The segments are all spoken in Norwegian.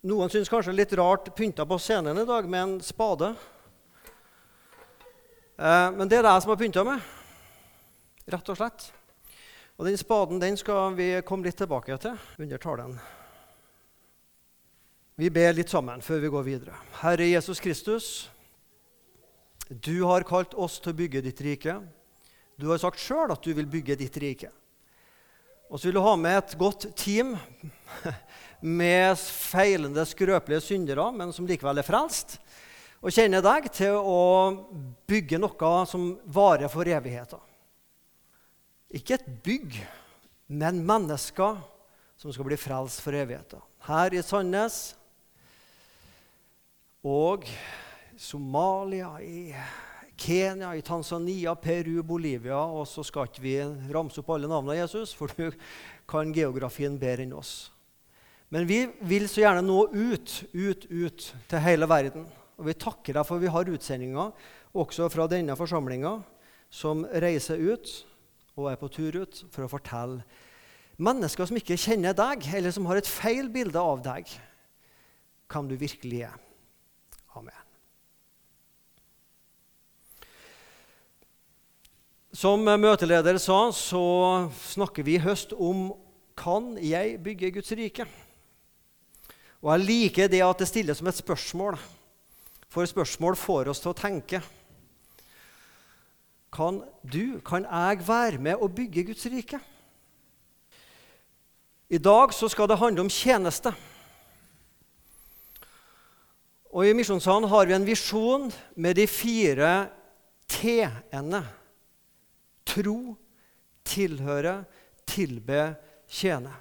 Noen syns kanskje litt rart pynta på scenen i dag med en spade. Eh, men det er det jeg som har pynta med, rett og slett. Og den spaden den skal vi komme litt tilbake til under talen. Vi ber litt sammen før vi går videre. Herre Jesus Kristus, du har kalt oss til å bygge ditt rike. Du har sagt sjøl at du vil bygge ditt rike. Og så vil du ha med et godt team med feilende, skrøpelige syndere, men som likevel er frelst, og kjenner deg til å bygge noe som varer for evigheten. Ikke et bygg, men mennesker som skal bli frelst for evigheten. Her i Sandnes og Somalia, i Kenya, i Tanzania, Peru, Bolivia. Og så skal ikke vi ramse opp alle navnene av Jesus, for du kan geografien bedre enn oss. Men vi vil så gjerne nå ut, ut, ut til hele verden. Og vi takker deg for vi har utsendinger også fra denne forsamlinga som reiser ut og er på tur ut for å fortelle mennesker som ikke kjenner deg, eller som har et feil bilde av deg, hvem du virkelig er. Amen. Som møteleder sa, så snakker vi i høst om kan jeg bygge Guds rike. Og jeg liker det at det stilles som et spørsmål, for spørsmål får oss til å tenke. Kan du, kan jeg være med å bygge Guds rike? I dag så skal det handle om tjeneste. Og I Misjonssalen har vi en visjon med de fire T-ene. Tro, tilhøre, tilbe, tjene.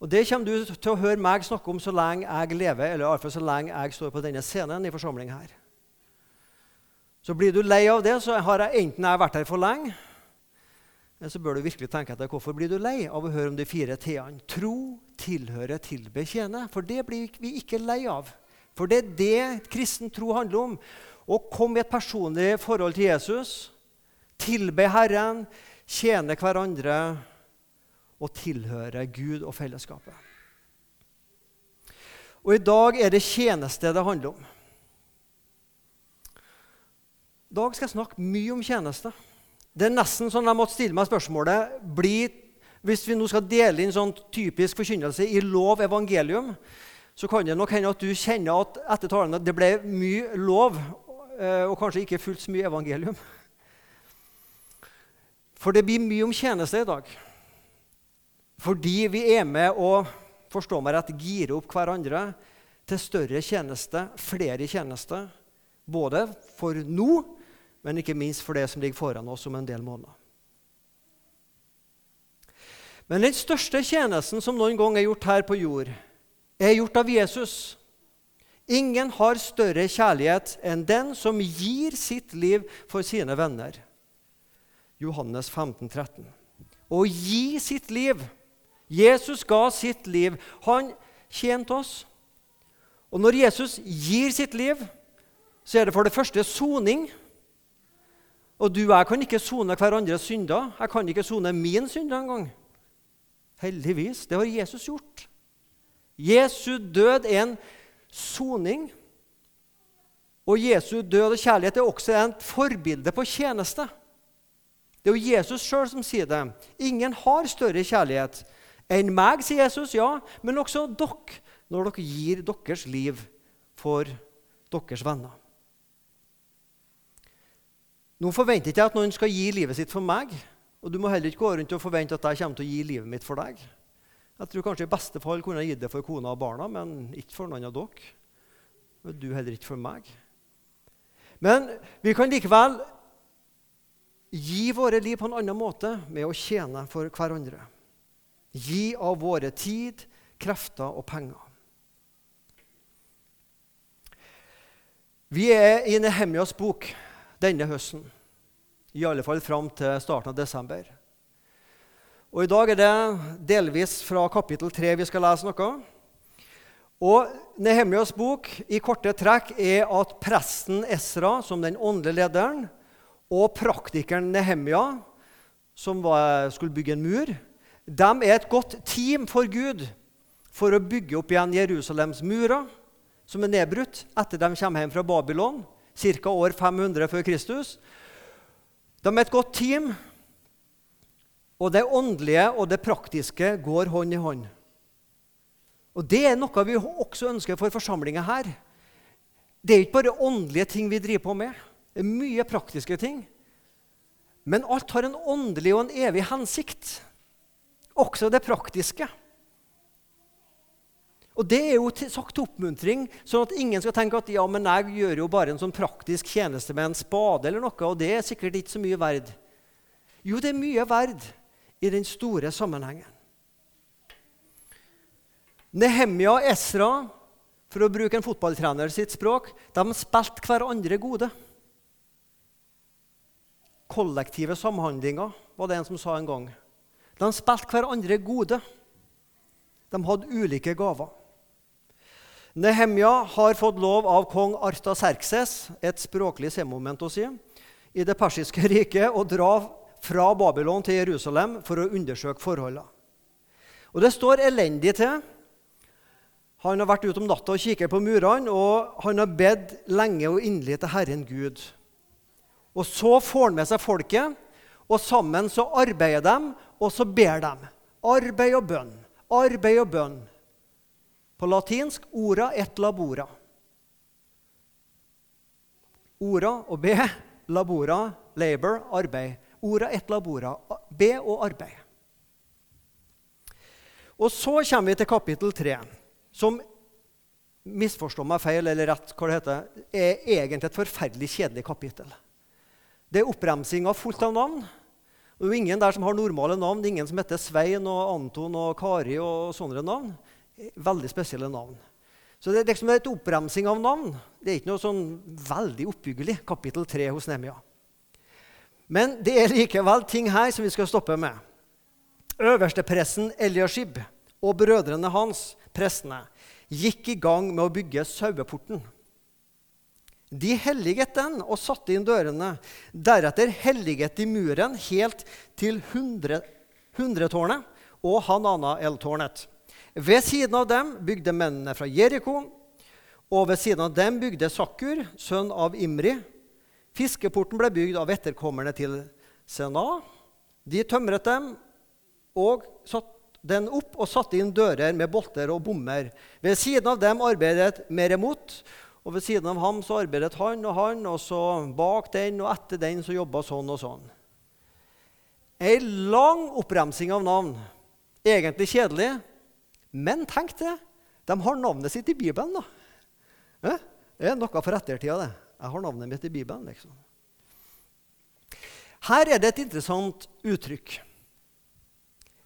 Og Det kommer du til å høre meg snakke om så lenge jeg lever, eller iallfall så lenge jeg står på denne scenen i forsamlingen her. Så blir du lei av det, så har jeg enten jeg vært her for lenge, eller så bør du virkelig tenke etter hvorfor blir du lei av å høre om de fire t-ene. Tro, tilhøre, tilbe, tjene. For det blir vi ikke lei av. For det er det kristen tro handler om. Å komme i et personlig forhold til Jesus, tilbe Herren, tjene hverandre og tilhøre Gud og fellesskapet. Og I dag er det tjeneste det handler om. I dag skal jeg snakke mye om tjeneste. Det er nesten sånn jeg måtte stille meg spørsmålet blir, Hvis vi nå skal dele inn sånn typisk forkynnelse i lov evangelium, så kan det nok hende at du kjenner at etter talene det ble mye lov, eh, og kanskje ikke fullt så mye evangelium. For det blir mye om tjeneste i dag. Fordi vi er med å forstå meg rett, gire opp hverandre til større tjeneste, flere tjenester. Både for nå, men ikke minst for det som ligger foran oss om en del måneder. Men den største tjenesten som noen gang er gjort her på jord, er gjort av Jesus. Ingen har større kjærlighet enn den som gir sitt liv for sine venner. Johannes 15, 13. Å gi sitt liv Jesus ga sitt liv. Han tjente oss. Og når Jesus gir sitt liv, så er det for det første soning. Og du og jeg kan ikke sone hverandres synder. Jeg kan ikke sone min synd engang. Heldigvis. Det har Jesus gjort. Jesu død er en soning. Og Jesu død og kjærlighet er også et forbilde på tjeneste. Det er jo Jesus sjøl som sier det. Ingen har større kjærlighet enn meg, sier Jesus, ja, men også dere, når dere gir deres liv for deres venner. Nå forventer ikke jeg at noen skal gi livet sitt for meg. Og du må heller ikke gå rundt og forvente at jeg kommer til å gi livet mitt for deg. Jeg tror kanskje i beste fall kunne jeg gitt det for kona og barna, men ikke for noen av dere. Og du heller ikke for meg. Men vi kan likevel gi våre liv på en annen måte med å tjene for hverandre. Gi av våre tid, krefter og penger. Vi er i Nehemjas bok denne høsten, i alle fall fram til starten av desember. Og I dag er det delvis fra kapittel 3 vi skal lese noe. Og Nehemjas bok i korte trekk er at presten Esra, som den åndelige lederen, og praktikeren Nehemja, som var, skulle bygge en mur, de er et godt team for Gud for å bygge opp igjen Jerusalems murer, som er nedbrutt etter de kommer hjem fra Babylon, ca. år 500 før Kristus. De er et godt team, og det åndelige og det praktiske går hånd i hånd. Og Det er noe vi også ønsker for forsamlinga her. Det er ikke bare åndelige ting vi driver på med. Det er mye praktiske ting. Men alt har en åndelig og en evig hensikt. Også det praktiske. Og Det er jo sagt til oppmuntring, sånn at ingen skal tenke at ja, men jeg gjør jo bare en sånn praktisk tjeneste med en spade, eller noe, og det er sikkert ikke så mye verd. Jo, det er mye verd i den store sammenhengen. Nehemia og Esra, for å bruke en fotballtrener sitt språk, de spilte hverandre gode. Kollektive samhandlinger, var det en som sa en gang. De spilte hverandre gode. De hadde ulike gaver. Nehemja har fått lov av kong Artaserkses, et språklig semoment å si, i det persiske riket å dra fra Babylon til Jerusalem for å undersøke forholdene. Og Det står elendig til. Han har vært ute om natta og kikket på murene, og han har bedt lenge og inderlig til Herren Gud. Og Så får han med seg folket, og sammen så arbeider de, og så ber de. Arbeid og bønn, arbeid og bønn. På latinsk ora et labora. Ora og be, labora, labor, arbeid. Ora et labora, be og arbeid. Og så kommer vi til kapittel 3, som misforstå meg feil eller rett, hva det heter, er egentlig et forferdelig kjedelig kapittel. Det er oppbremsing av fullt av navn. Det er ingen der som har normale navn. Det er ingen som heter Svein og Anton og Kari og sånne navn. Veldig spesielle navn. Så det er liksom et oppremsing av navn. Det er ikke noe sånn veldig oppbyggelig kapittel 3 hos Nemia. Men det er likevel ting her som vi skal stoppe med. Øverstepresten Eliashib og brødrene hans, prestene, gikk i gang med å bygge saueporten. De helliget den og satte inn dørene. Deretter helliget de muren helt til hundretårnet og Hanana-eltårnet. Ved siden av dem bygde mennene fra Jeriko, og ved siden av dem bygde Sakkur, sønn av Imri. Fiskeporten ble bygd av etterkommerne til Sena. De tømret dem og satt den opp og satte inn dører med bolter og bommer. Ved siden av dem arbeidet Meremot, og ved siden av ham så arbeidet han og han, og så bak den og etter den så jobba sånn og sånn. Ei lang oppremsing av navn. Egentlig kjedelig, men tenk det! De har navnet sitt i Bibelen. da. Det er noe for ettertida, det. Jeg har navnet mitt i Bibelen. liksom. Her er det et interessant uttrykk.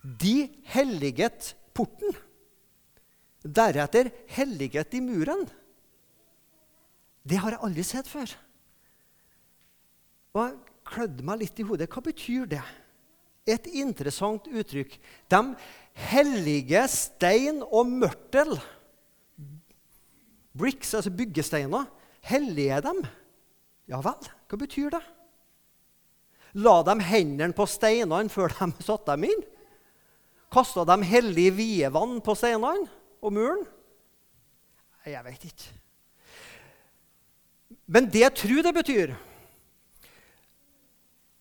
De helliget porten. Deretter helliget de muren. Det har jeg aldri sett før. Og jeg klødde meg litt i hodet. Hva betyr det? Et interessant uttrykk. De hellige stein og mørtel, bricks, altså byggesteiner, hellige dem. Ja vel, hva betyr det? La dem hendene på steinene før de satte dem inn? Kasta de hellig vievann på steinene og muren? Jeg vet ikke. Men det jeg tror det betyr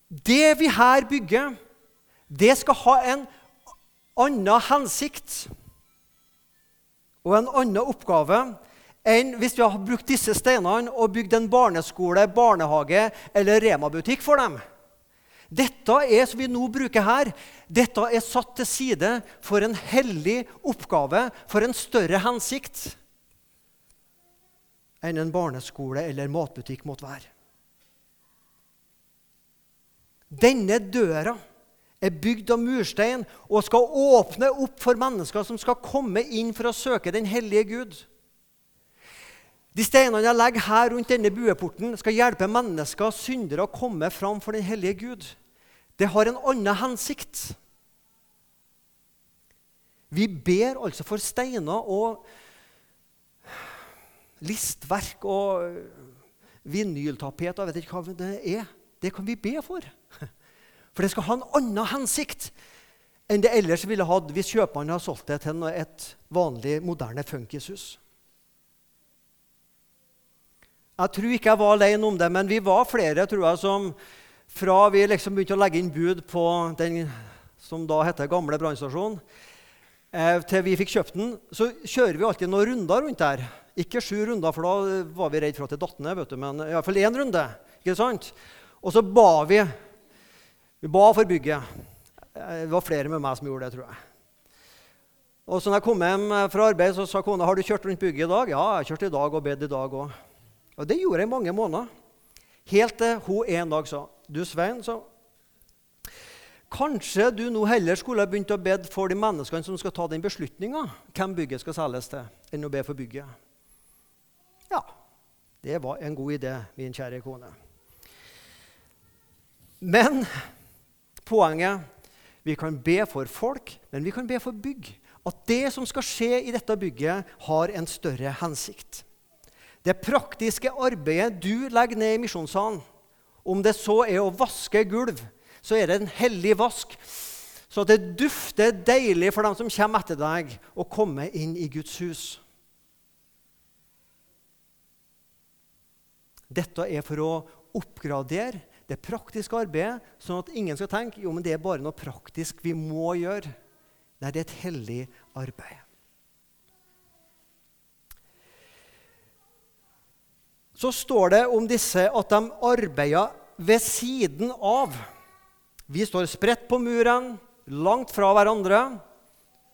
Det vi her bygger, det skal ha en annen hensikt og en annen oppgave enn hvis vi har brukt disse steinene og bygd en barneskole, barnehage eller Rema-butikk for dem. Dette er, som vi nå bruker her, dette er satt til side for en hellig oppgave, for en større hensikt enn en barneskole eller matbutikk måtte være. Denne døra er bygd av murstein og skal åpne opp for mennesker som skal komme inn for å søke den hellige Gud. De steinene jeg legger her rundt denne bueporten, skal hjelpe mennesker, syndere, å komme fram for den hellige Gud. Det har en annen hensikt. Vi ber altså for steiner og listverk og vinyltapet og jeg vet ikke hva det er. Det kan vi be for. For det skal ha en annen hensikt enn det ellers ville hatt hvis kjøpmannen hadde solgt det til et vanlig, moderne funkishus. Jeg tror ikke jeg var alene om det, men vi var flere tror jeg, som fra vi liksom begynte å legge inn bud på den som da heter Gamle brannstasjon, eh, til vi fikk kjøpt den, så kjører vi alltid noen runder rundt der. Ikke sju runder, for da var vi redd for at det datt ned. Men iallfall én runde. ikke sant? Og så ba vi. Vi ba for bygget. Eh, det var flere med meg som gjorde det, tror jeg. Og så når jeg kom hjem fra arbeid, så sa kona har du kjørt rundt bygget i dag. Ja, jeg har kjørt i dag og bedt i dag òg. Og det gjorde jeg i mange måneder. Helt til hun en dag sa Du, Svein, så Kanskje du nå heller skulle ha begynt å be for de menneskene som skal ta den beslutninga hvem bygget skal selges til, enn å be for bygget. Ja, det var en god idé, min kjære kone. Men poenget Vi kan be for folk, men vi kan be for bygg. At det som skal skje i dette bygget, har en større hensikt. Det praktiske arbeidet du legger ned i misjonssalen, om det så er å vaske gulv, så er det en hellig vask, så det dufter deilig for dem som kommer etter deg, å komme inn i Guds hus. Dette er for å oppgradere det praktiske arbeidet, sånn at ingen skal tenke jo, men det er bare noe praktisk vi må gjøre. Nei, det er et hellig arbeid. så står det om disse at de arbeider ved siden av. Vi står spredt på muren, langt fra hverandre.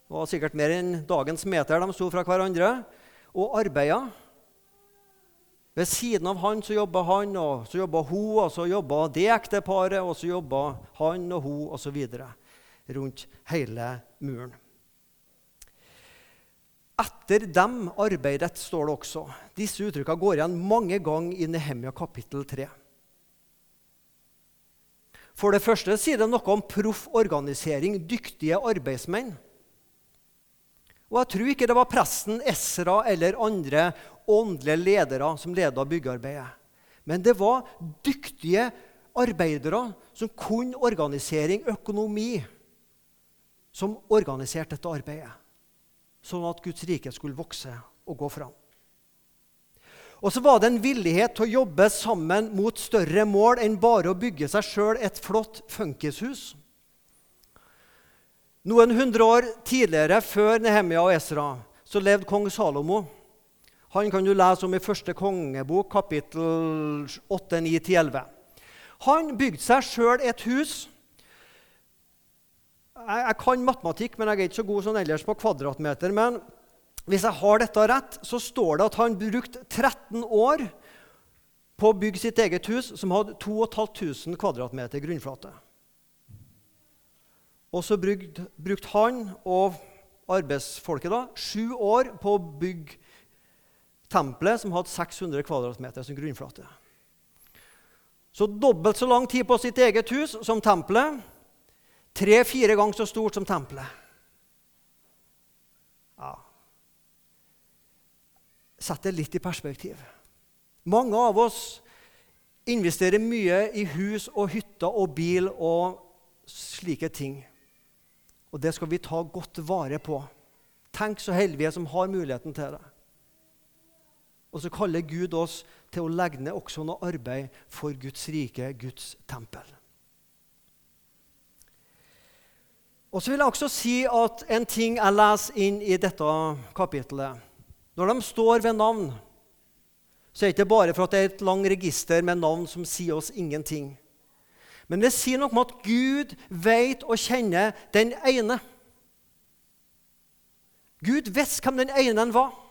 Det var sikkert mer enn dagens meter de sto fra hverandre. Og arbeida. Ved siden av han så jobba han, og så jobba hun, og så jobba det ekteparet, og så jobba han og hun osv. rundt hele muren. Etter dem arbeidet, står det også. Disse uttrykkene går igjen mange ganger i Nehemia kapittel 3. For det første sier det noe om proff organisering, dyktige arbeidsmenn. Og Jeg tror ikke det var presten Esra eller andre åndelige ledere som leda byggearbeidet. Men det var dyktige arbeidere som kunne organisering, økonomi, som organiserte dette arbeidet sånn at Guds rike skulle vokse og gå fram. Og så var det en villighet til å jobbe sammen mot større mål enn bare å bygge seg sjøl et flott funkishus. Noen hundre år tidligere, før Nehemia og Esra, så levde kong Salomo. Han kan du lese om i første kongebok, kapittel 8, 9-11. Han bygde seg sjøl et hus jeg, jeg, kan matematikk, men jeg er ikke så god sånn ellers på kvadratmeter. Men hvis jeg har dette rett, så står det at han brukte 13 år på å bygge sitt eget hus, som hadde 2500 kvadratmeter grunnflate. Og så brukte, brukte han og arbeidsfolket da, sju år på å bygge tempelet, som hadde 600 kvadratmeter som grunnflate. Så dobbelt så lang tid på sitt eget hus som tempelet. Tre-fire ganger så stort som tempelet. Ja. Sett det litt i perspektiv. Mange av oss investerer mye i hus og hytter og bil og slike ting. Og det skal vi ta godt vare på. Tenk så heldige som har muligheten til det. Og så kaller Gud oss til å legge ned også noe arbeid for Guds rike, Guds tempel. Og så vil jeg også si at en ting jeg leser inn i dette kapitlet Når de står ved navn, så er det ikke bare for at det er et langt register med navn som sier oss ingenting. Men det sier noe om at Gud vet og kjenner den ene. Gud visste hvem den ene var.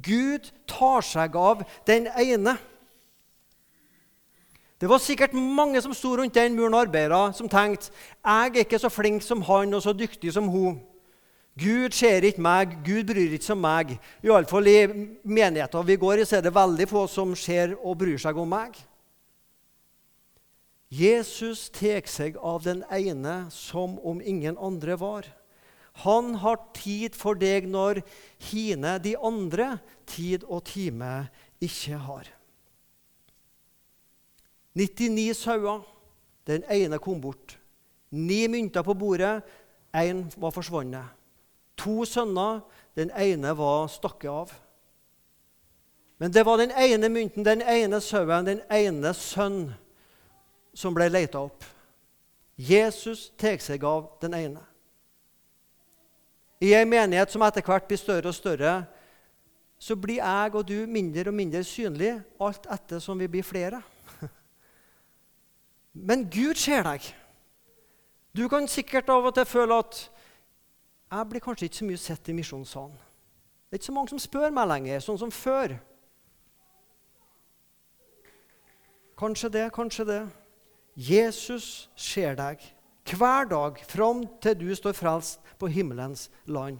Gud tar seg av den ene. Det var sikkert mange som sto rundt den muren og arbeida, som tenkte jeg er ikke så flink som han og så dyktig som hun. Gud ser ikke meg, Gud bryr ikke seg om meg. Iallfall i menigheten vi går i, så er det veldig få som ser og bryr seg om meg. Jesus tar seg av den ene som om ingen andre var. Han har tid for deg når hine, de andre, tid og time ikke har. 99 sauer. Den ene kom bort. Ni mynter på bordet, én var forsvunnet. To sønner, den ene var stakket av. Men det var den ene mynten, den ene sauen, den ene sønn som ble leita opp. Jesus tar seg av den ene. I ei menighet som etter hvert blir større og større, så blir jeg og du mindre og mindre synlig alt etter som vi blir flere. Men Gud ser deg. Du kan sikkert av og til føle at jeg blir kanskje ikke så mye sett i misjonssalen. Det er ikke så mange som spør meg lenger, sånn som før. Kanskje det, kanskje det. Jesus ser deg hver dag fram til du står frelst på himmelens land.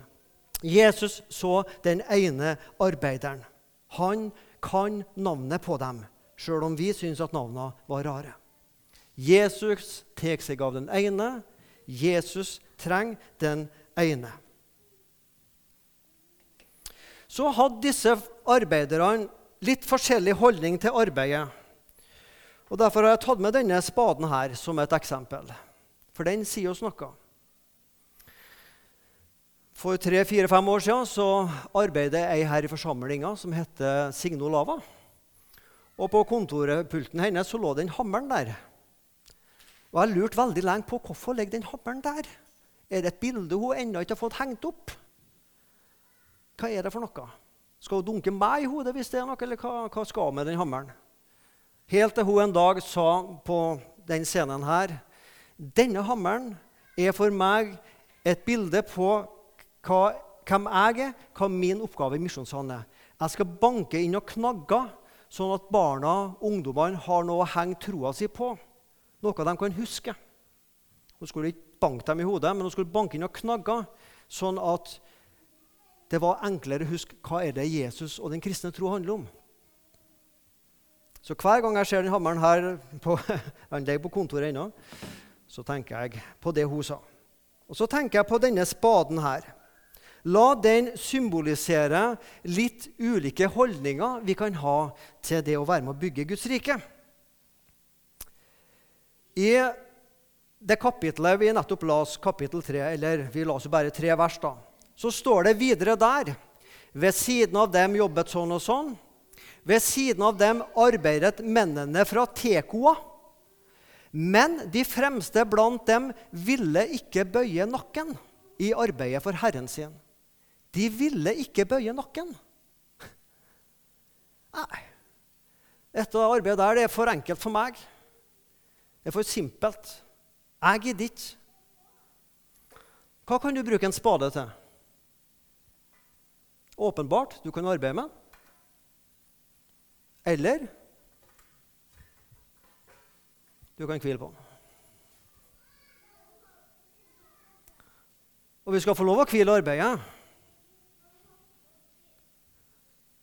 Jesus så den ene arbeideren. Han kan navnet på dem, sjøl om vi syns at navnene var rare. Jesus tar seg av den ene. Jesus trenger den ene. Så hadde disse arbeiderne litt forskjellig holdning til arbeidet. Og Derfor har jeg tatt med denne spaden her som et eksempel. For den sier oss noe. For tre-fire-fem år siden så arbeidet ei her i forsamlinga som heter Signo Lava. Og På kontorpulten hennes så lå den hammeren der. Og Jeg lurte veldig lenge på hvorfor ligger den hammeren der. Er det et bilde hun ennå ikke har fått hengt opp? Hva er det for noe? Skal hun dunke meg i hodet hvis det er noe, eller hva, hva skal hun med den hammeren? Helt til hun en dag sa på den scenen her Denne hammeren er for meg et bilde på hva, hvem jeg er, hva min oppgave i Misjonssalen er. Jeg skal banke inn og knagge, sånn at barna, ungdommene, har noe å henge troa si på. Noe de kan huske. Hun skulle ikke banke dem i hodet, men hun skulle banke inn og knagge, sånn at det var enklere å huske hva er det Jesus og den kristne tro handler om. Så hver gang jeg ser den hammeren her på, Han ligger på kontoret ennå. Så tenker jeg på det hun sa. Og så tenker jeg på denne spaden her. La den symbolisere litt ulike holdninger vi kan ha til det å være med å bygge Guds rike. I det kapitlet vi nettopp las, kapittel 3, eller vi las jo bare tre vers, da, så står det videre der Ved siden av dem jobbet sånn og sånn. Ved siden av dem arbeidet mennene fra Tekoa. Men de fremste blant dem ville ikke bøye nakken i arbeidet for Herren sin. De ville ikke bøye nakken. Nei. Dette arbeidet der det er for enkelt for meg. Det er for simpelt. Jeg gidder ikke. Hva kan du bruke en spade til? Åpenbart, du kan arbeide med eller du kan hvile på. Og vi skal få lov å hvile arbeidet.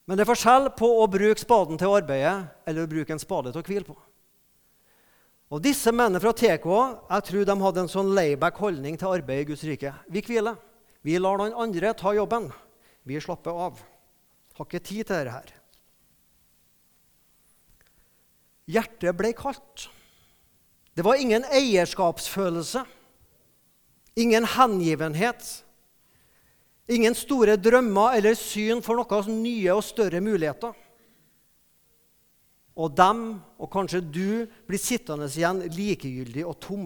Men det er forskjell på å bruke spaden til arbeidet eller å bruke en spade til å hvile på. Og Disse mennene fra TK jeg tror de hadde en sånn layback holdning til arbeidet i Guds rike. Vi hviler. Vi lar noen andre ta jobben. Vi slapper av. Har ikke tid til dette her. Hjertet ble kaldt. Det var ingen eierskapsfølelse, ingen hengivenhet, ingen store drømmer eller syn for noen nye og større muligheter. Og dem, og kanskje du, blir sittende igjen likegyldig og tom.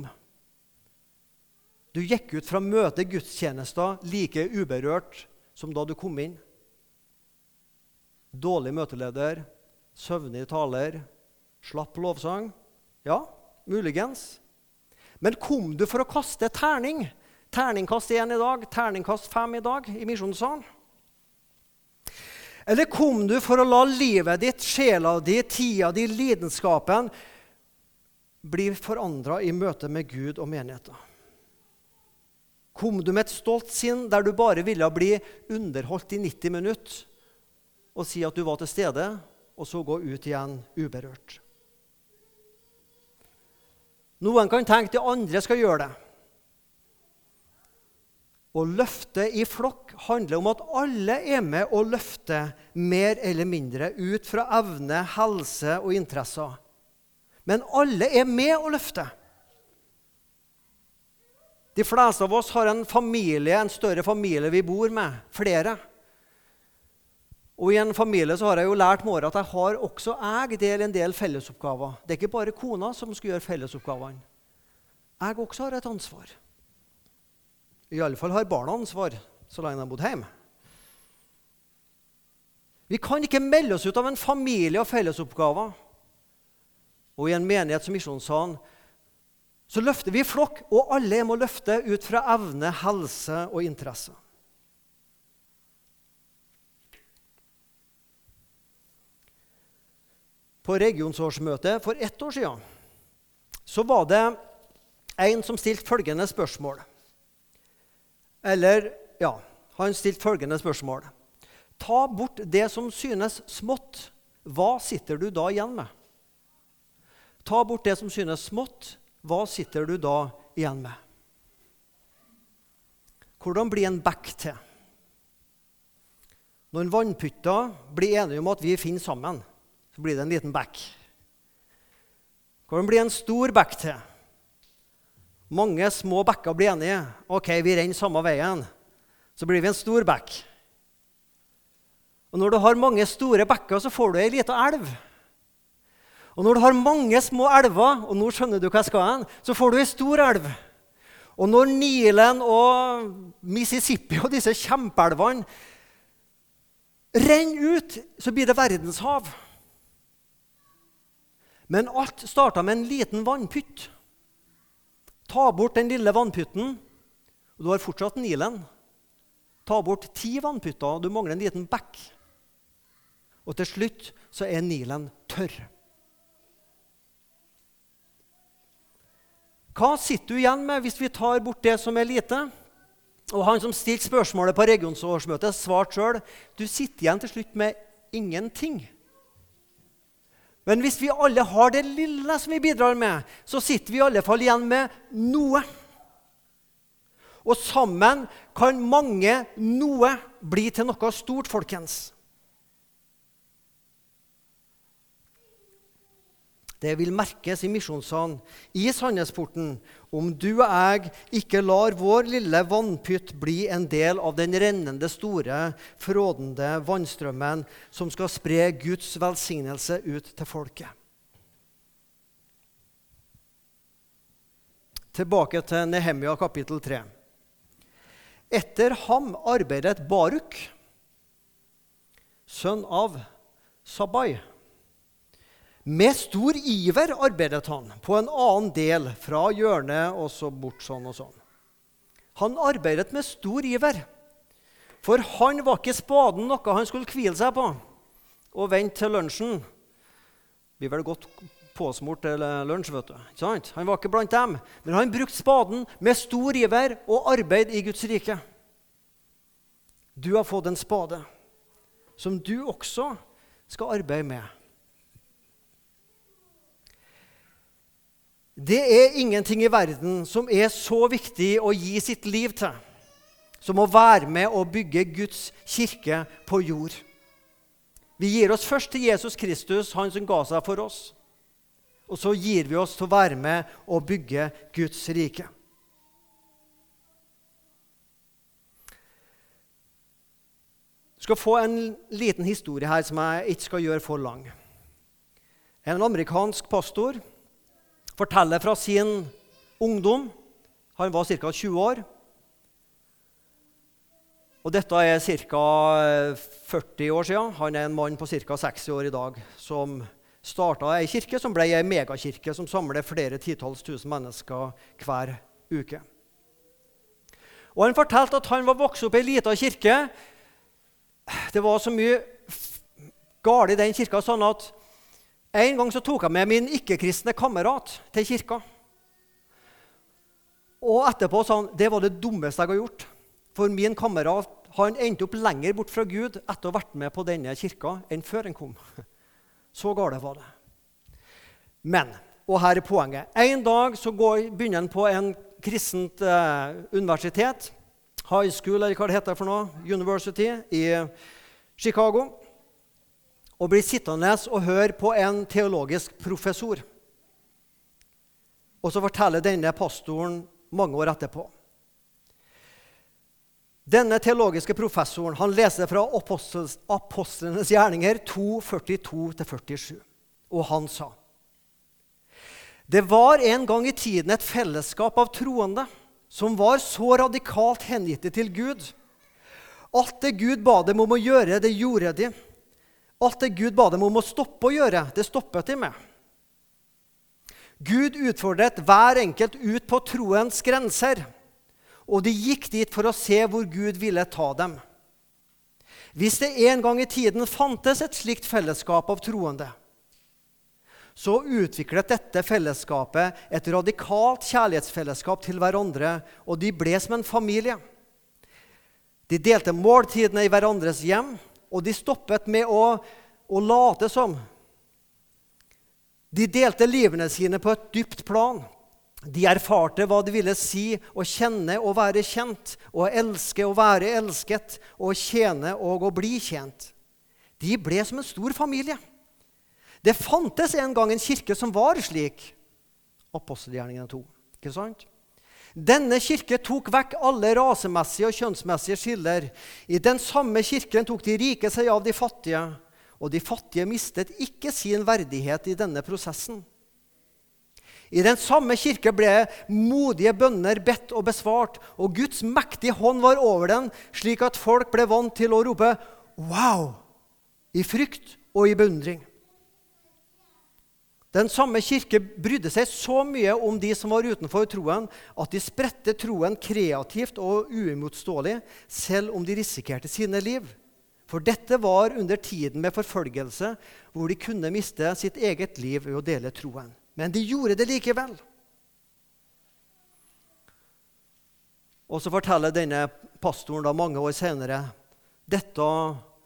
Du gikk ut fra møtet gudstjenester like uberørt som da du kom inn. Dårlig møteleder, søvnig taler, Slapp lovsang? Ja, muligens. Men kom du for å kaste terning? Terningkast én i dag, terningkast fem i dag i misjonssalen? Eller kom du for å la livet ditt, sjela di, tida di, lidenskapen bli forandra i møte med Gud og menigheten? Kom du med et stolt sinn der du bare ville bli underholdt i 90 minutter og si at du var til stede, og så gå ut igjen uberørt? Noen kan tenke de andre skal gjøre det. Å løfte i flokk handler om at alle er med å løfte mer eller mindre ut fra evne, helse og interesser. Men alle er med å løfte. De fleste av oss har en familie, en større familie vi bor med. Flere. Og I en familie så har jeg jo lært med året at jeg har også jeg del en del fellesoppgaver. Det er ikke bare kona som skal gjøre fellesoppgavene. Jeg også har et ansvar. I alle fall har barna ansvar så lenge de har bodd hjemme. Vi kan ikke melde oss ut av en familie og fellesoppgaver. Og i en menighet som Misjonssalen så løfter vi flokk, og alle må løfte ut fra evne, helse og interesse. På regionsårsmøtet for ett år siden så var det en som stilte følgende spørsmål. Eller, ja, han stilte følgende spørsmål. Ta bort det som synes smått. Hva sitter du da igjen med? Ta bort det som synes smått. Hva sitter du da igjen med? Hvordan blir en bekk til? Når vannpytter blir enige om at vi finner sammen, så blir det en liten bekk. Hvordan blir en stor bekk til? Mange små bekker blir enige. Ok, vi renner samme veien. Så blir vi en stor bekk. Og Når du har mange store bekker, så får du ei lita elv. Og når du har mange små elver, og nå skjønner du hva jeg skal hen, så får du ei stor elv. Og når Nilen og Mississippi og disse kjempeelvene renner ut, så blir det verdenshav. Men alt starta med en liten vannpytt. Ta bort den lille vannpytten, og du har fortsatt Nilen. Ta bort ti vannpytter, og du mangler en liten bekk. Og til slutt så er Nilen tørr. Hva sitter du igjen med hvis vi tar bort det som er lite? Og Han som stilte spørsmålet på regionsårsmøtet, svarte sjøl du sitter igjen til slutt med ingenting. Men hvis vi alle har det lille som vi bidrar med, så sitter vi i alle fall igjen med noe. Og sammen kan mange noe bli til noe stort, folkens. Det vil merkes i misjonssalen i Sandnesporten om du og jeg ikke lar vår lille vannpytt bli en del av den rennende, store, frådende vannstrømmen som skal spre Guds velsignelse ut til folket. Tilbake til Nehemia kapittel 3. Etter ham arbeidet Baruk, sønn av Sabai med stor iver arbeidet han på en annen del fra hjørnet og så bort sånn og sånn. Han arbeidet med stor iver, for han var ikke spaden noe han skulle hvile seg på og vente til lunsjen. Blir vel godt påsmurt til lunsj, vet du. Ikke sant? Han var ikke blant dem, men han brukte spaden med stor iver og arbeid i Guds rike. Du har fått en spade som du også skal arbeide med. Det er ingenting i verden som er så viktig å gi sitt liv til som å være med og bygge Guds kirke på jord. Vi gir oss først til Jesus Kristus, han som ga seg for oss. Og så gir vi oss til å være med og bygge Guds rike. Jeg skal få en liten historie her som jeg ikke skal gjøre for lang. En amerikansk pastor forteller fra sin ungdom. Han var ca. 20 år. Og dette er ca. 40 år siden. Han er en mann på ca. 60 år i dag som starta ei kirke som ble ei megakirke som samler flere titalls tusen mennesker hver uke. Og Han fortalte at han var vokst opp i ei lita kirke. Det var så mye galt i den kirka sånn at en gang så tok jeg med min ikke-kristne kamerat til kirka. Og etterpå sa han det var det dummeste jeg har gjort. For min kamerat han endte opp lenger bort fra Gud etter å ha vært med på denne kirka enn før han kom. Så gale var det. Men, og her er poenget En dag så går, begynner han på en kristent eh, universitet. High school, eller hva det heter for noe. University i Chicago og blir sittende og høre på en teologisk professor. Og så forteller denne pastoren mange år etterpå Denne teologiske professoren han leser fra Apostlenes gjerninger 2.42-47. Og han sa Det var en gang i tiden et fellesskap av troende som var så radikalt hengitte til Gud. Alt det Gud ba dem om å gjøre, det gjorde de. Alt det Gud ba dem om å stoppe å gjøre, det stoppet de med. Gud utfordret hver enkelt ut på troens grenser, og de gikk dit for å se hvor Gud ville ta dem. Hvis det en gang i tiden fantes et slikt fellesskap av troende, så utviklet dette fellesskapet et radikalt kjærlighetsfellesskap til hverandre, og de ble som en familie. De delte måltidene i hverandres hjem, og de stoppet med å, å late som. De delte livene sine på et dypt plan. De erfarte hva det ville si å kjenne og være kjent, å elske og være elsket, å tjene og å bli tjent. De ble som en stor familie. Det fantes en gang en kirke som var slik. Apostelgjerningene 2. Ikke sant? Denne kirke tok vekk alle rasemessige og kjønnsmessige skiller. I den samme kirken tok de rike seg av de fattige, og de fattige mistet ikke sin verdighet i denne prosessen. I den samme kirke ble modige bønner bedt og besvart, og Guds mektige hånd var over den, slik at folk ble vant til å rope 'wow' i frykt og i beundring. Den samme kirke brydde seg så mye om de som var utenfor troen, at de spredte troen kreativt og uimotståelig, selv om de risikerte sine liv. For dette var under tiden med forfølgelse, hvor de kunne miste sitt eget liv ved å dele troen. Men de gjorde det likevel. Og så forteller denne pastoren da mange år senere dette,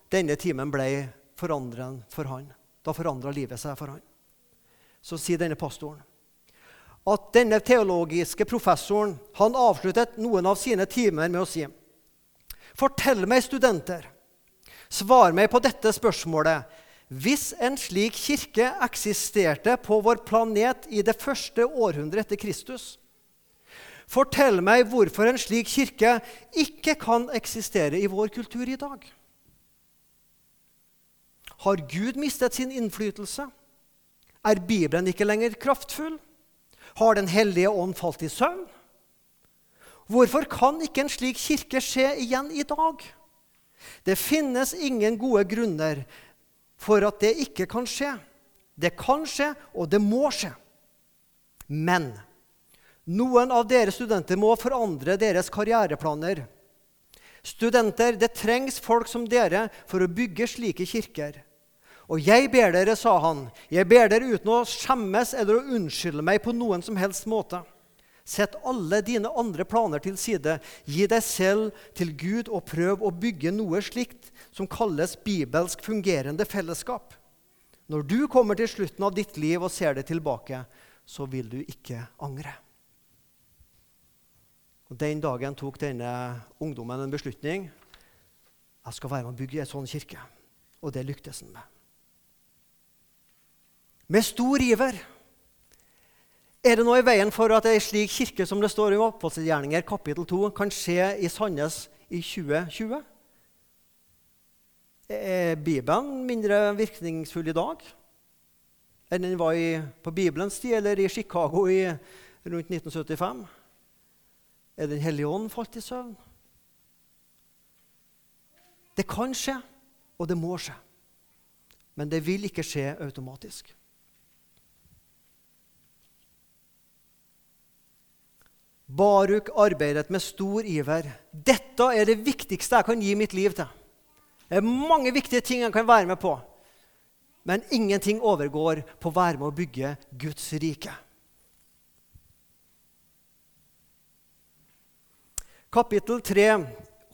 denne timen ble forandret for han. Da forandra livet seg for han så sier denne pastoren at denne teologiske professoren han avsluttet noen av sine timer med å si Fortell meg, studenter, svar meg på dette spørsmålet. Hvis en slik kirke eksisterte på vår planet i det første århundret etter Kristus, fortell meg hvorfor en slik kirke ikke kan eksistere i vår kultur i dag. Har Gud mistet sin innflytelse? Er Bibelen ikke lenger kraftfull? Har Den hellige ånd falt i søvn? Hvorfor kan ikke en slik kirke skje igjen i dag? Det finnes ingen gode grunner for at det ikke kan skje. Det kan skje, og det må skje. Men noen av dere studenter må forandre deres karriereplaner. Studenter, det trengs folk som dere for å bygge slike kirker. Og jeg ber dere, sa han, jeg ber dere uten å skjemmes eller å unnskylde meg på noen som helst måte. Sett alle dine andre planer til side. Gi deg selv til Gud og prøv å bygge noe slikt som kalles bibelsk fungerende fellesskap. Når du kommer til slutten av ditt liv og ser det tilbake, så vil du ikke angre. Og Den dagen tok denne ungdommen en beslutning. Jeg skal være med å bygge en sånn kirke. Og det lyktes han med med stor iver. Er det noe i veien for at ei slik kirke som det står i Oppholdsgjerninger kapittel 2, kan skje i Sandnes i 2020? Er Bibelen mindre virkningsfull i dag enn den var i, på Bibelens tid eller i Chicago i, rundt 1975? Er Den hellige ånd falt i søvn? Det kan skje, og det må skje. Men det vil ikke skje automatisk. Baruk arbeidet med stor iver. Dette er det viktigste jeg kan gi mitt liv til. Det er mange viktige ting jeg kan være med på. Men ingenting overgår på å være med å bygge Guds rike. Kapittel 3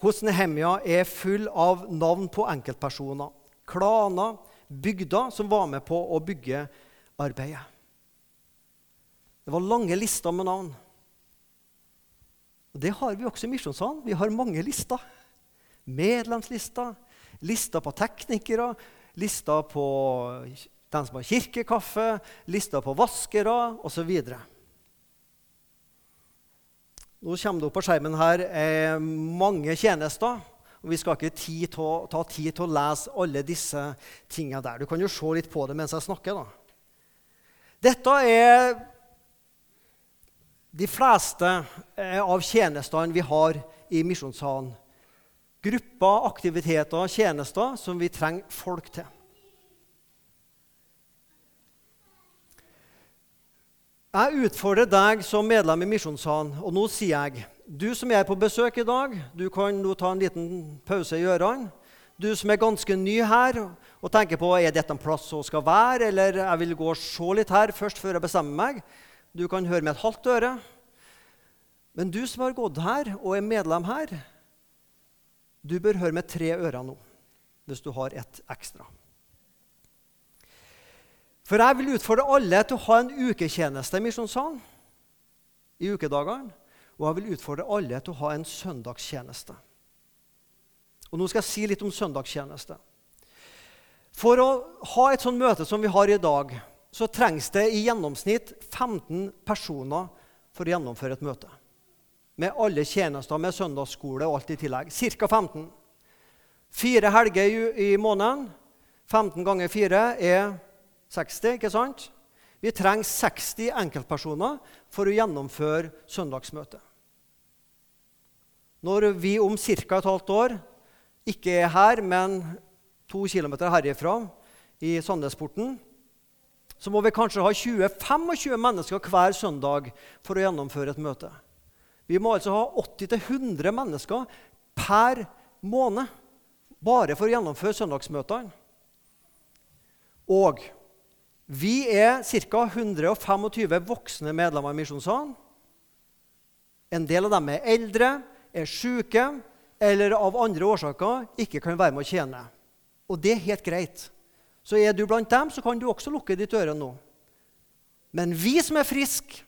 hos Nehemia er full av navn på enkeltpersoner, klaner, bygder som var med på å bygge arbeidet. Det var lange lister med navn. Og Det har vi også i Misjonssalen. Vi har mange lister. Medlemslister, lister på teknikere, lister på den som har kirkekaffe, lister på vaskere osv. Nå kommer det opp på skjermen her eh, mange tjenester. og Vi skal ikke tid til ta tid til å lese alle disse tingene der. Du kan jo se litt på det mens jeg snakker. da. Dette er de fleste eh, av tjenestene vi har i misjonssalen. Grupper, aktiviteter, tjenester som vi trenger folk til. Jeg utfordrer deg som medlem i Misjonssalen, og nå sier jeg du som er på besøk i dag, du kan nå ta en liten pause i ørene. Du som er ganske ny her og tenker på er dette en plass som skal være, eller jeg vil gå og se litt her først før jeg bestemmer meg. Du kan høre med et halvt øre. Men du som har gått her og er medlem her, du bør høre med tre ører nå, hvis du har ett ekstra. For jeg vil utfordre alle til å ha en uketjeneste i Misjonssalen i ukedagene. Og jeg vil utfordre alle til å ha en søndagstjeneste. Og Nå skal jeg si litt om søndagstjeneste. For å ha et sånt møte som vi har i dag, så trengs det i gjennomsnitt 15 personer for å gjennomføre et møte. Med alle tjenester, med søndagsskole og alt i tillegg. Ca. 15. Fire helger i, måneden. 15 ganger 4 er 60, ikke sant? Vi trenger 60 enkeltpersoner for å gjennomføre søndagsmøtet. Når vi om ca. et halvt år ikke er her, men to km herifra, i Sandnesporten, så må vi kanskje ha 20-25 mennesker hver søndag for å gjennomføre et møte. Vi må altså ha 80-100 mennesker per måned bare for å gjennomføre søndagsmøtene. Og vi er ca. 125 voksne medlemmer i Misjonssalen. En del av dem er eldre, er syke eller av andre årsaker ikke kan være med å tjene. Og det er helt greit. Så er du blant dem, så kan du også lukke ditt øre nå. Men vi som er friske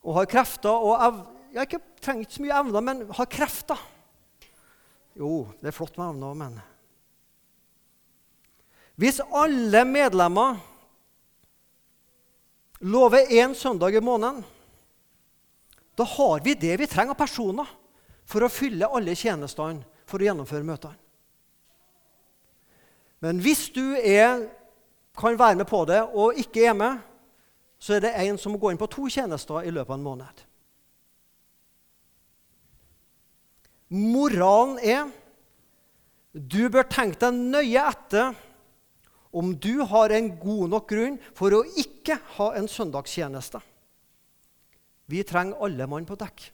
og har krefter og ev Jeg ikke, trenger ikke så mye evner, men har krefter Jo, det er flott med evner, men hvis alle medlemmer lover én søndag i måneden, da har vi det vi trenger av personer for å fylle alle tjenestene for å gjennomføre møtene. Men hvis du er, kan være med på det og ikke er med, så er det en som må gå inn på to tjenester i løpet av en måned. Moralen er du bør tenke deg nøye etter om du har en god nok grunn for å ikke ha en søndagstjeneste. Vi trenger alle mann på dekk.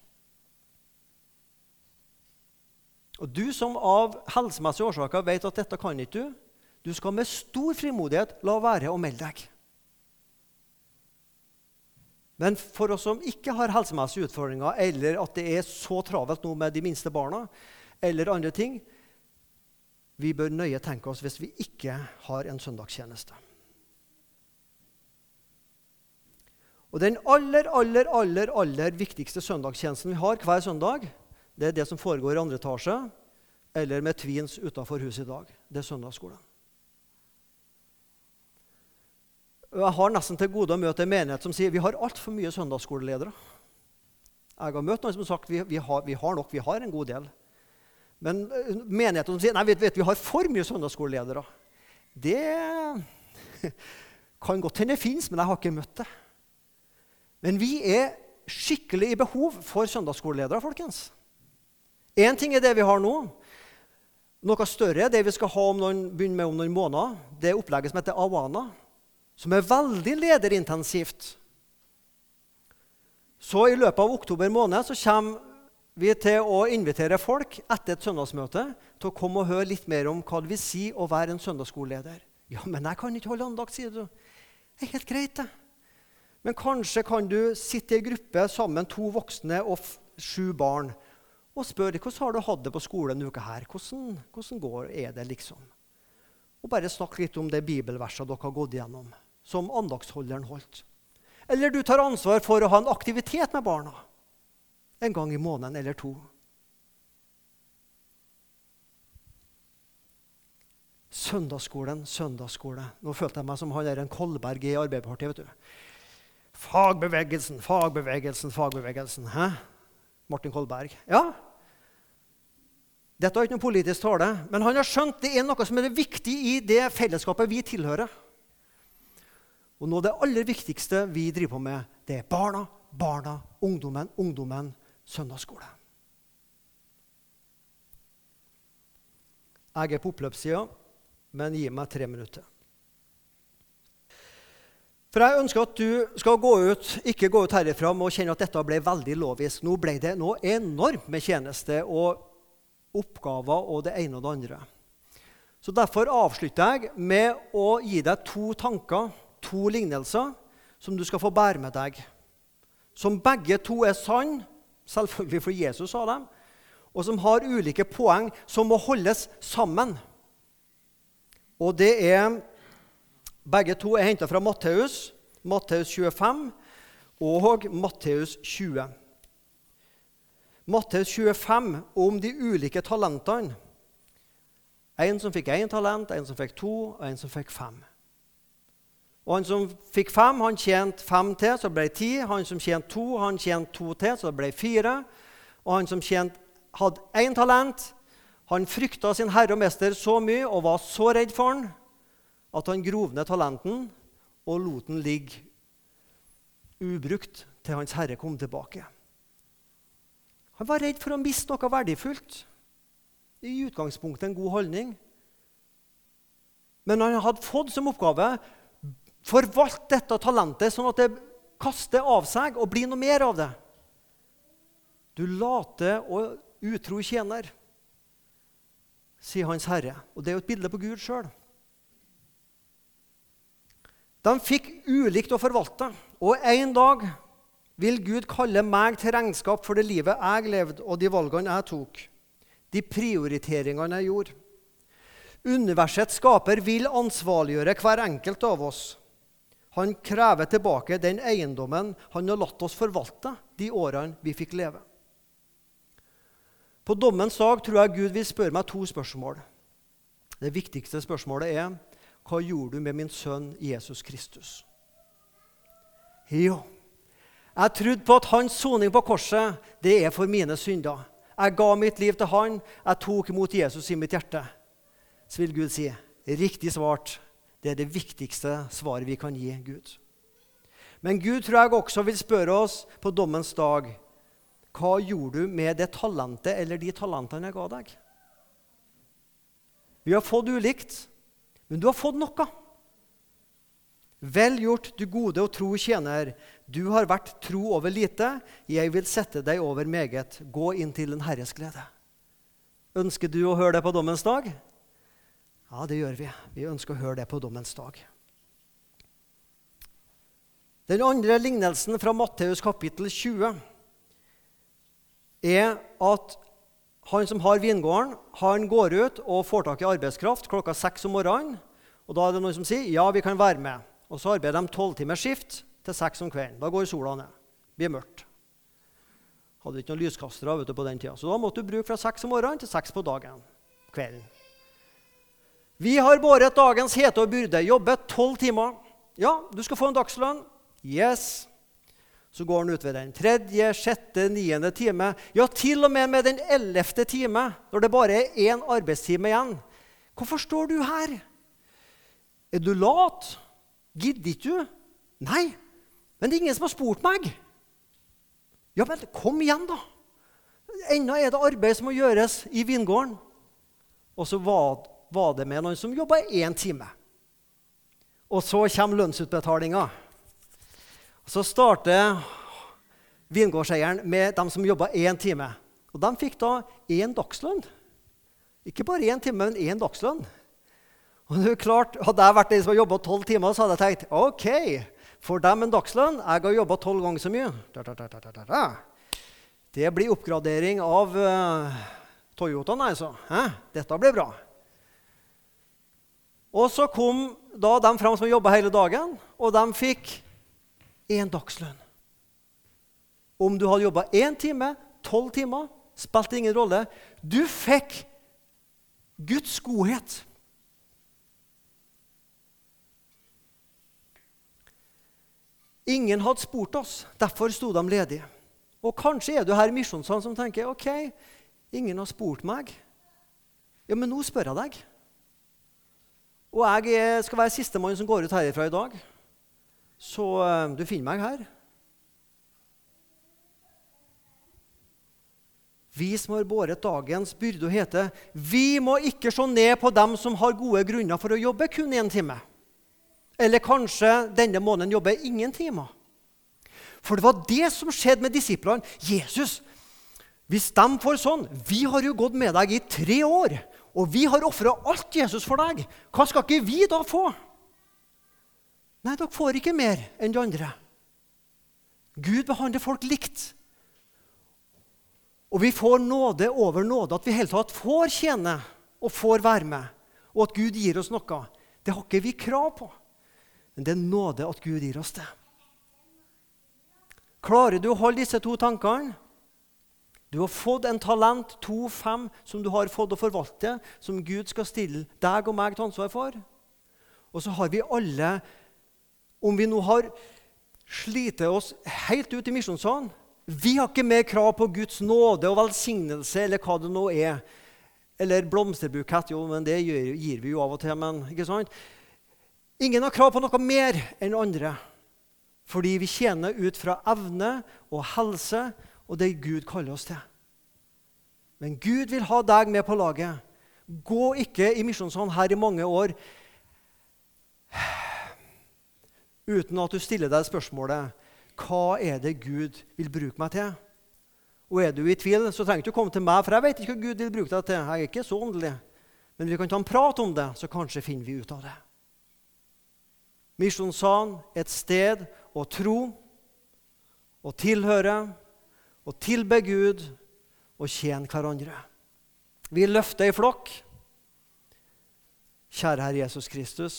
Og Du som av helsemessige årsaker vet at dette kan ikke du, du skal med stor frimodighet la være å melde deg. Men for oss som ikke har helsemessige utfordringer, eller at det er så travelt nå med de minste barna, eller andre ting, vi bør nøye tenke oss hvis vi ikke har en søndagstjeneste. Og Den aller, aller, aller, aller viktigste søndagstjenesten vi har hver søndag, det er det som foregår i andre etasje eller med Tvins utafor huset i dag. Det er søndagsskolen. Jeg har nesten til gode å møte en menighet som sier vi har altfor mye søndagsskoleledere. Jeg har møtt noen som har sagt vi, vi, har, vi har nok, vi har en god del. Men eh, menigheter som sier nei, vet, vet, vi har for mye søndagsskoleledere, det kan godt hende fins, men jeg har ikke møtt det. Men vi er skikkelig i behov for søndagsskoleledere, folkens. Én ting er det vi har nå. Noe større er det vi skal ha om noen, begynne med om noen måneder. Det opplegget som heter Awana, som er veldig lederintensivt. Så i løpet av oktober måned så kommer vi til å invitere folk etter et søndagsmøte til å komme og høre litt mer om hva det vil si å være en søndagsskoleleder. Ja, men jeg kan ikke holde andakt, sier du. Det er helt greit, det. Men kanskje kan du sitte i en gruppe sammen, to voksne og sju barn, og spørre hvordan har du hatt det på skolen denne uka her. Hvordan, hvordan går er det, liksom? Og bare snakke litt om det bibelverset dere har gått igjennom, som andaktsholderen holdt. Eller du tar ansvar for å ha en aktivitet med barna en gang i måneden eller to. Søndagsskolen, søndagsskole. Nå følte jeg meg som han der en Kolberg i Arbeiderpartiet. vet du. Fagbevegelsen, fagbevegelsen, fagbevegelsen. Hæ? Martin Kolberg. Ja, dette er ikke noen politisk tale, men han har skjønt det er noe som er viktig i det fellesskapet vi tilhører. Og noe av det aller viktigste vi driver på med, det er barna, barna, ungdommen, ungdommen, søndagsskole. Jeg er på oppløpssida, men gi meg tre minutter. For Jeg ønsker at du skal gå ut, ikke gå ut herifra med å kjenne at dette ble veldig lovisk. Nå ble det noe enormt med tjeneste og oppgaver og det ene og det andre. Så Derfor avslutter jeg med å gi deg to tanker, to lignelser, som du skal få bære med deg. Som begge to er sann, selvfølgelig for Jesus sa dem, og som har ulike poeng som må holdes sammen. Og det er Begge to er henta fra Matteus, Matteus 25 og Matteus 20. Matteus 25 om de ulike talentene. En som fikk én talent, en som fikk to, og en som fikk fem. Og Han som fikk fem, han tjente fem til, så det ble ti. Han som tjente to, han tjente to til, så det ble fire. Og han som tjente, hadde én talent, han frykta sin herre og mester så mye og var så redd for han at han grov ned talenten og lot den ligge ubrukt til hans herre kom tilbake. Han var redd for å miste noe verdifullt. I utgangspunktet en god holdning. Men han hadde fått som oppgave forvalt dette talentet sånn at det kaster av seg og blir noe mer av det. Du late og utro tjener, sier Hans Herre. Og det er jo et bilde på Gud sjøl. De fikk ulikt å forvalte, og en dag vil Gud kalle meg til regnskap for det livet jeg levde, og de valgene jeg tok, de prioriteringene jeg gjorde. Universets skaper vil ansvarliggjøre hver enkelt av oss. Han krever tilbake den eiendommen han har latt oss forvalte de årene vi fikk leve. På dommens dag tror jeg Gud vil spørre meg to spørsmål. Det viktigste spørsmålet er hva gjorde du med min sønn Jesus Kristus? Jo, jeg trodde på at hans soning på korset det er for mine synder. Jeg ga mitt liv til han, jeg tok imot Jesus i mitt hjerte. Så vil Gud si, riktig svart. Det er det viktigste svaret vi kan gi Gud. Men Gud tror jeg også vil spørre oss på dommens dag hva gjorde du med det talentet eller de talentene jeg ga deg? Vi har fått ulikt, men du har fått noe. Vel gjort, du gode og tro tjener. Du har vært tro over lite. Jeg vil sette deg over meget. Gå inn til den Herres glede. Ønsker du å høre det på dommens dag? Ja, det gjør vi. Vi ønsker å høre det på dommens dag. Den andre lignelsen fra Matteus kapittel 20 er at han som har vingården, han går ut og får tak i arbeidskraft klokka seks om morgenen. Og Da er det noen som sier ja, vi kan være med. Og Så arbeider de tolvtimers skift til seks om kvelden. Da går sola ned. Det blir mørkt. Hadde ikke noen lyskastere vet du, på den tida. Så da måtte du bruke fra seks om morgenen til seks på dagen. kvelden. Vi har båret dagens hete og byrde, jobbet tolv timer. Ja, du skal få en dagslønn. Yes. Så går han ut ved den tredje, sjette, niende time. Ja, til og med med den ellevte time, når det bare er én arbeidstime igjen. Hvorfor står du her? Er du lat? Gidder ikke du? Nei, men det er ingen som har spurt meg. Ja, men kom igjen, da. Ennå er det arbeid som må gjøres i vingården. Og så var, var det med noen som jobba én time. Og så kommer lønnsutbetalinga. Så starter vingårdseieren med dem som jobba én time. Og de fikk da én dagslønn. Ikke bare én time, men én dagslønn. Og klart, Hadde jeg vært den som har jobba tolv timer, så hadde jeg tenkt OK, for dem en dagslønn. Jeg har jobba tolv ganger så mye. Da, da, da, det blir oppgradering av uh, Toyotaen, altså. Hæ? Dette blir bra. Og så kom da de fram som jobba hele dagen, og de fikk én dagslønn. Om du hadde jobba én time, tolv timer, spilte ingen rolle. Du fikk Guds godhet. Ingen hadde spurt oss, derfor sto de ledige. Og kanskje er du her i Misjonssalen som tenker ok, ingen har spurt meg. Ja, men nå spør jeg deg. Og jeg skal være sistemann som går ut herifra i dag. Så uh, du finner meg her. Vi som har båret dagens byrde, heter vi må ikke se ned på dem som har gode grunner for å jobbe kun én time. Eller kanskje denne måneden jobber ingen timer. For det var det som skjedde med disiplene. Jesus, hvis de får sånn Vi har jo gått med deg i tre år, og vi har ofra alt Jesus for deg. Hva skal ikke vi da få? Nei, dere får ikke mer enn de andre. Gud behandler folk likt. Og vi får nåde over nåde, at vi hele tatt får tjene og får være med. Og at Gud gir oss noe. Det har ikke vi krav på. Men det er nåde at Gud gir oss det. Klarer du å holde disse to tankene? Du har fått en talent, to, fem, som du har fått å forvalte, som Gud skal stille deg og meg til ansvar for. Og så har vi alle, om vi nå har slitt oss helt ut i misjonssalen Vi har ikke mer krav på Guds nåde og velsignelse eller hva det nå er. Eller blomsterbukett, jo, men det gir vi jo av og til. men ikke sant? Ingen har krav på noe mer enn andre. Fordi vi tjener ut fra evne og helse og det Gud kaller oss til. Men Gud vil ha deg med på laget. Gå ikke i misjonssalen her i mange år uten at du stiller deg spørsmålet hva er det Gud vil bruke meg til. Og Er du i tvil, så trenger du ikke komme til meg, for jeg vet ikke hva Gud vil bruke deg til. Jeg er ikke så åndelig. Men vi kan ta en prat om det, så kanskje finner vi ut av det. Misjonssalen et sted å tro og tilhøre å tilbe Gud og tjene hverandre. Vi løfter i flokk. Kjære Herre Jesus Kristus.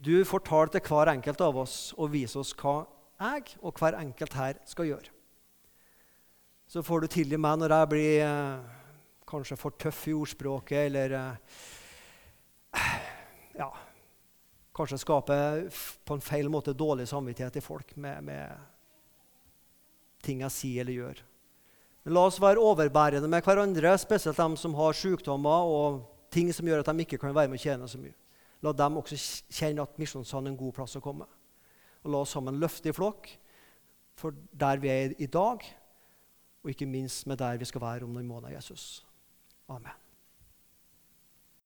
Du fortalte hver enkelt av oss og viser oss hva jeg og hver enkelt her skal gjøre. Så får du tilgi meg når jeg blir eh, kanskje for tøff i ordspråket eller eh, ja, kanskje skaper på en feil måte dårlig samvittighet i folk med, med ting jeg sier eller gjør. Men la oss være overbærende med hverandre, spesielt dem som har sykdommer og ting som gjør at de ikke kan være med og tjene så mye. La dem også kjenne at misjonssalen er en god plass å komme. Og La oss sammen løfte i flokk for der vi er i dag, og ikke minst med der vi skal være om noen måneder. Jesus. Amen.